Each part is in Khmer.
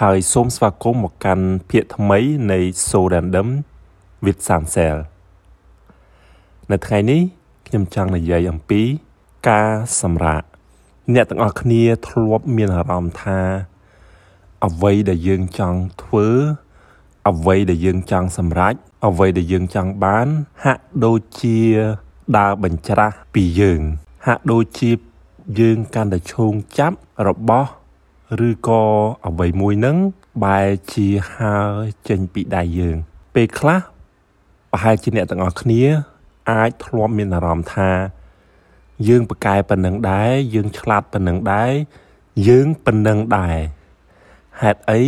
ហើយសូមស្វាគមន៍មកកាន់ភាគថ្មីនៃ So Random with Sansel នៅថ្ងៃនេះខ្ញុំចង់និយាយអំពីការសម្រាកអ្នកទាំងអស់គ្នាធ្លាប់មានអារម្មណ៍ថា អ្វីដែលយើងចង់ធ្វើ អ្វីដែលយើងចង់សម្រេចអ្វីដែលយើងចង់បាន ហាក់ដូចជាដើរបញ្ច្រាស់ពីយើង ហាក់ដូចជាយើងកាន់តែឈោងចាប់របស់ ឬក៏អ្វីមួយនឹងបែរជាហើចេញពីដៃយើង ពេលខ្លះប្រហែលជាអ្នកទាំងអស់គ្នា អាចធ្លាប់មានអារម្មណ៍ថា យើងប្រកែប៉ុណ្ណឹងដែរយើងឆ្លាតប៉ុណ្ណឹងដែរយើងប៉ុណ្ណឹងដែរហេតុអី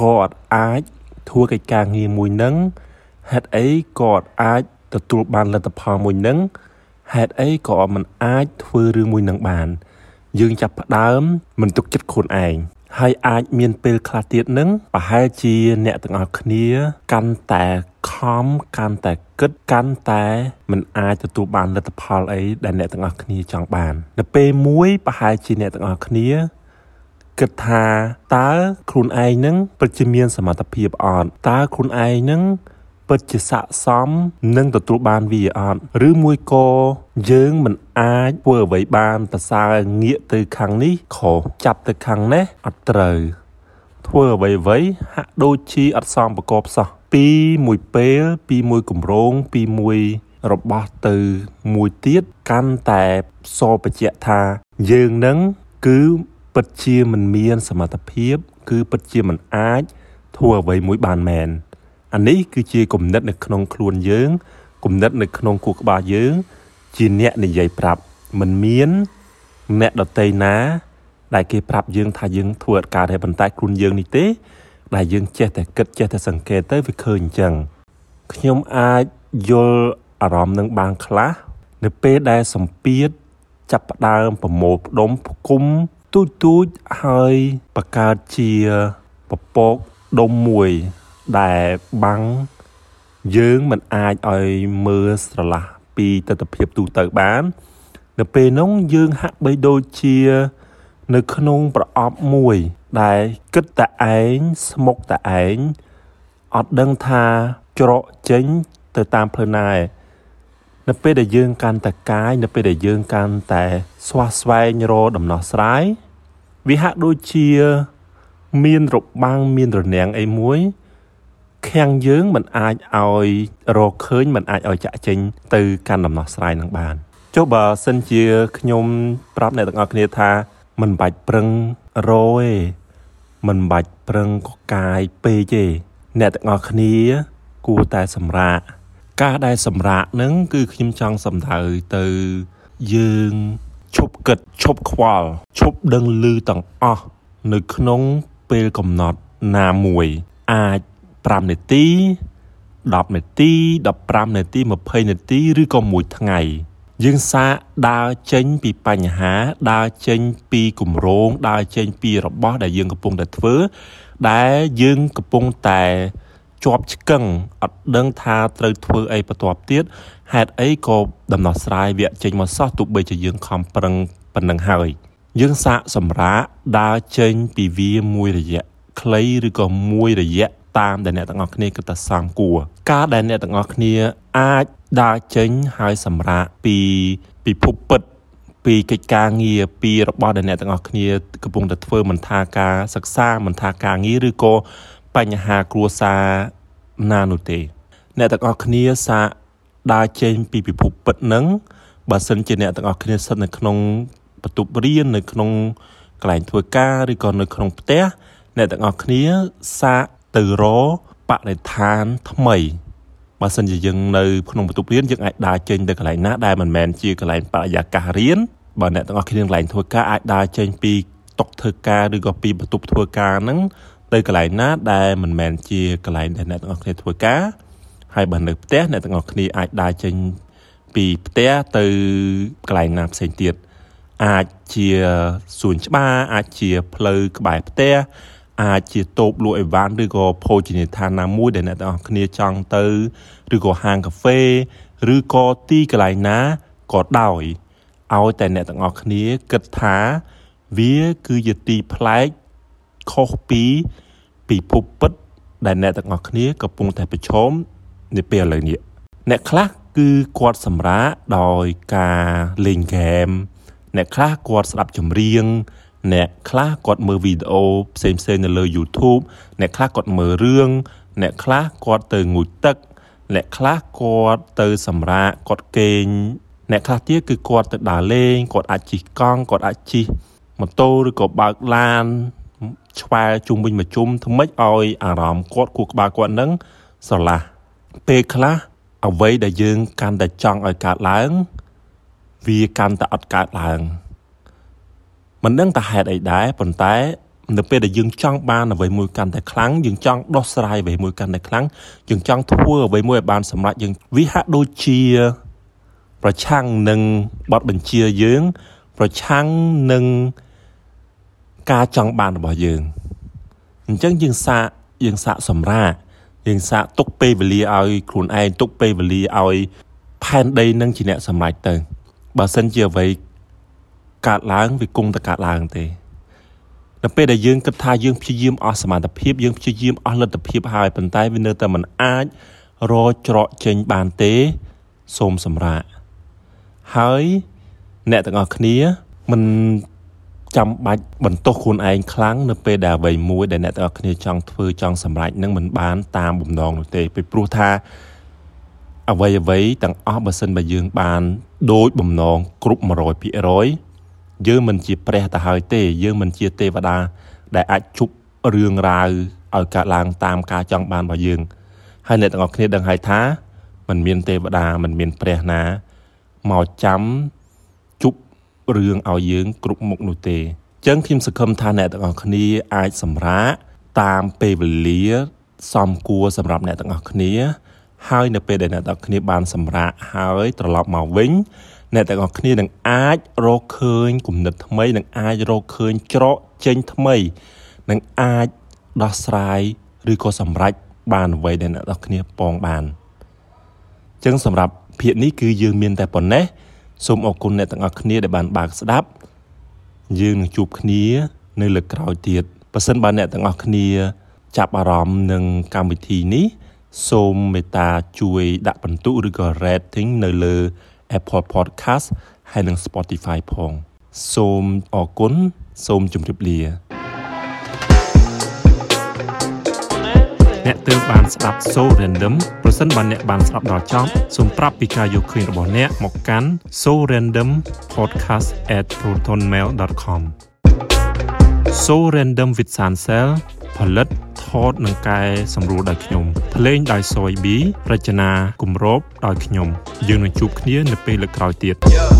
ក៏អត់អាចធ្វើកិច្ចការងារមួយនឹងហេតុអីក៏អត់អាចទទួលបានលទ្ធផលមួយនឹងហេតុអីក៏មិនអាចធ្វើរឿងមួយនឹងបាន យើងចាប់ផ្ដើមមិនទុកចិត្តខ្លួនឯងហើយអាចមានពេលខ្លះទៀតនឹងប្រហែលជាអ្នកទាំងអស់គ្នា កាន់តែខំកាន់តែគិតកាន់តែមិនអាចទទួលបានលទ្ធផលអីដែលអ្នកទាំងអស់គ្នាចង់បាននៅពេលមួយប្រហែលជាអ្នកទាំងអស់គ្នាគិតថាតើខ្លួនឯងនឹងពិតជាមានសមត្ថភាពអត់តើខ្លួនឯងនឹង ពិតជាស័កសមនឹងទទួលបានវាអត់ឬមួយក៏យើងមិនអាចធ្វើអ្វីបានប្រសើរងាកទៅខាងនេះខុសចាប់ទៅខាងនេះអត់ត្រូវធ្វើអ្វីអ្វីហាក់ដូចជាអត់សមប្រកបសោះពីមួយពេលពីមួយគម្រោងពីមួយរបស់ទៅមួយទៀតកាន់តែសបញ្ជាក់ថាយើងនឹងគឺពិតជាមិនមានសមត្ថភាព គឺពិតជាមិនអាចធ្វើអ្វីមួយបានមែន អានេះគឺជាគំនិតនៅក្នុងខ្លួនយើងគំនិតនៅក្នុងគូក្បាលយើង ជាអ្នកនិយាយប្រាប់មិនមានអ្នកដតីណា ដែលគេប្រាប់យើងថាយើងធ្វើអត់ការទេប៉ុន្តែខ្លួនយើងនេះទេ ដែលយើងចេះតែគិតចេះតែសង្កេតទៅវាឃើញអញ្ចឹងខ្ញុំអាចយល់អារម្មណ៍នឹងបានខ្លះនៅពេលដែលសម្ពាធចាប់ផ្ដើមប្រមូលផ្ដុំផ្គុំទូចទូចហើយបង្កើតជាពពកដុំមួយ ដែលបាំងយើងមិនអាចឲ្យមើលស្រឡះពីទស្សនវិជ្ជាទូទៅបាន នៅពេលនោះយើងហាក់បីដូចជា នៅក្នុងប្រអប់មួយ ដែលគិតតែឯងស្មុកតែឯងអត់ដឹងថាច្រកចេញទៅតាមផ្លូវណាឯនៅពេលដែលយើងកាន់តែកាយនៅពេលដែលយើងកាន់តែស្វះស្វែងរកដំណោះស្រាយវាហាក់ដូចជា មានរបាំងមានរនាំងអីមួយ ខាំងយើងមិនអាចឲ្យរកឃើញមិនអាចឲ្យចាក់ចេញទៅកាន់ដំណោះស្រាយនឹងបានចុះបើសិនជាខ្ញុំប្រាប់អ្នកទាំងអស់គ្នាថាមិនបាច់ប្រឹងរទេមិនបាច់ប្រឹងកកាយពេកទេអ្នកទាំងអស់គ្នាគួរតែសម្រាកការដែលសម្រាកនឹងគឺខ្ញុំចង់សំដៅទៅយើងឈប់គិតឈប់ខ្វល់ឈប់ដឹងឮទាំងអស់នៅក្នុងពេលកំណត់ណាមួយអាច 5នាទី10នាទី15នាទី20នាទីឬក៏មួយថ្ងៃយើងសាកដើរចេញពីបញ្ហាដើរចេញពីគម្រោងដើរចេញពីរបស់ដែលយើងកំពុងតែធ្វើ ដែលយើងកំពុងតែជាប់ឆ្កឹងអត់ដឹងថាត្រូវធ្វើអីបន្ទាប់ទៀតហេតុអីក៏ដំណោះស្រាយវាចេញមកសោះទោះបីជាយើងខំប្រឹងប៉ុណ្ណឹងហើយយើងសាកសម្រាកដើរចេញពីវាមួយរយៈខ្លីឬក៏មួយរយៈ តាមដែលអ្នកទាំងអស់គ្នាគិតថាសមគួរការដែលអ្នកទាំងអស់គ្នាអាចដើរចេញហើយសម្រាកពីពិភពពិតពីកិច្ចការងារពីរបស់ដែលអ្នកទាំងអស់គ្នាកំពុងតែធ្វើមិនថាការសិក្សាមិនថាការងារឬក៏បញ្ហាគ្រួសារណានោះទេ អ្នកទាំងអស់គ្នាសាកដើរចេញពីពិភពពិតនឹងបើសិនជាអ្នកទាំងអស់គ្នាស្ថិតនៅក្នុងបន្ទប់រៀននៅក្នុងកន្លែងធ្វើការឬក៏នៅក្នុងផ្ទះអ្នកទាំងអស់គ្នាសាក ទៅរកបរិស្ថានថ្មីបើសិនជាយើងនៅក្នុងបន្ទប់រៀនយើងអាចដើរចេញទៅកន្លែងណាដែលមិនមែនជាកន្លែងបរិយាកាសរៀនបើអ្នកទាំងអស់គ្នាកន្លែងធ្វើការអាចដើរចេញពីតុធ្វើការឬក៏ពីបន្ទប់ធ្វើការហ្នឹងទៅកន្លែងណាដែលមិនមែនជាកន្លែងដែលអ្នកទាំងអស់គ្នាធ្វើការហើយបើនៅផ្ទះអ្នកទាំងអស់គ្នាអាចដើរចេញពីផ្ទះទៅកន្លែងណាផ្សេងទៀតអាចជាសួនច្បារអាចជាផ្លូវក្បែរផ្ទះ អាចជាតូបលក់អីវ៉ាន់ឬក៏ភោជនីយដ្ឋានណាមួយដែលអ្នកទាំងអស់គ្នាចង់ទៅឬក៏ហាងកាហ្វេឬក៏ទីកន្លែងណាក៏ដោយឲ្យតែអ្នកទាំងអស់គ្នាគិតថាវាគឺជាទីប្លែកខុសពីពិភពពិតដែលអ្នកទាំងអស់គ្នាកំពុងតែប្រឈមនាពេលឥឡូវនេះអ្នកខ្លះគឺគាត់សម្រាកដោយការលេងហ្គេមអ្នកខ្លះគាត់ស្ដាប់ចម្រៀង អ្នកខ្លះគាត់មើលវីដេអូផ្សេងផ្សេងនៅលើ YouTube អ្នកខ្លះគាត់មើលរឿងអ្នកខ្លះគាត់ទៅងូតទឹកអ្នកខ្លះគាត់ទៅសម្រាកគាត់គេងអ្នកខ្លះទៀតគឺគាត់ទៅដើរលេងគាត់អាចជិះកង់គាត់អាចជិះម៉ូតូឬក៏បើកឡានឆ្វែជុំវិញមួយជុំធ្វើម៉េចឲ្យអារម្មណ៍គាត់គូក្បាលគាត់នឹងស្រឡះពេលខ្លះអ្វីដែលយើងកាន់តែចង់ឲ្យកើតឡើង វាកាន់តែអត់កើតឡើង មិនដឹងតែហេតុអីដែរប៉ុន្តែនៅពេលដែលយើងចង់បានអ្វីមួយកាន់តែខ្លាំងយើងចង់ដោះស្រាយអ្វីមួយកាន់តែខ្លាំងយើងចង់ធ្វើអ្វីមួយឲ្យបានសម្រេចយើងវាហាក់ដូចជា ប្រឆាំងនឹងបទបញ្ជាយើង ប្រឆាំងនឹងការចង់បានរបស់យើងអញ្ចឹងយើងសាកយើងសាកសម្រាកយើងសាកទុកពេលវេលាឲ្យខ្លួនឯងទុកពេលវេលាឲ្យផែនដីនឹងជាអ្នកសម្រេចទៅបើសិនជាអ្វី កើតឡើងវាគង់តែកើតឡើងទេនៅពេលដែលយើងគិតថាយើងព្យាយាមអស់សមត្ថភាពយើងព្យាយាមអស់លទ្ធភាពហើយប៉ុន្តែវានៅតែមិនអាចរកច្រកចេញបានទេសូមសម្រាកហើយអ្នកទាំងអស់គ្នាមិនចាំបាច់បន្ទោសខ្លួនឯងខ្លាំងនៅពេលដែលអ្វីមួយដែលអ្នកទាំងអស់គ្នាចង់ធ្វើចង់សម្រេចនឹងមិនបានតាមបំណងនោះទេពីព្រោះថាអ្វីអ្វីទាំងអស់បើសិនបើយើងបានដូចបំណងគ្រប់100% យើងមិនជាព្រះទៅហើយទេយើងមិនជាទេវតាដែលអាចជប់រឿងរ៉ាវឲ្យកើតឡើងតាមការចង់បានរបស់យើងហើយអ្នកទាំងអស់គ្នាដឹងហើយថាมันមានទេវតាมันមានព្រះណាមកចាំជប់រឿងឲ្យយើងគ្រប់មុខនោះទេអញ្ចឹងខ្ញុំសង្ឃឹមថាអ្នកទាំងអស់គ្នាអាចសម្រាកតាមពេលវេលាសមគួរសម្រាប់អ្នកទាំងអស់គ្នាហើយនៅពេលដែលអ្នកទាំងអស់គ្នាបានសម្រាកហើយត្រឡប់មកវិញ អ្នកទាំងអស់គ្នានឹងអាចរកឃើញគំនិតថ្មីនឹងអាចរកឃើញច្រកចេញថ្មីនឹងអាចដោះស្រាយឬក៏សម្រេចបានអ្វីដែលអ្នកទាំងអស់គ្នាពងបានអញ្ចឹងសម្រាប់ភាគនេះគឺយើងមានតែប៉ុណ្ណេះសូមអរគុណអ្នកទាំងអស់គ្នាដែលបានបើកស្ដាប់យើងនឹងជួបគ្នានៅលើក្រោយទៀតប៉ះសិនបើអ្នកទាំងអស់គ្នាចាប់អារម្មណ៍នឹងកម្មវិធីនេះសូមមេត្តាជួយដាក់ពិន្ទុឬក៏ rating នៅលើ Apple Podcast ហើយនិង Spotify ផង សូមអរគុណសូមជម្រាបលាអ្នកទើបបានស្ដាប់ So Random ប្រសិនបើអ្នកបានស្ដាប់ដល់ចប់សូមប្រាប់ពីការយកឃើញរបស់អ្នកមកកាន់ so random podcast@protonmail.com So Random with Sansel ផលិតថតនិងកែសម្រួលដោយខ្ញុំភ្លេងដោយ Soy B រចនាគម្របដោយខ្ញុំយើងនឹងជួបគ្នានៅពេលលើកក្រោយទៀត yeah.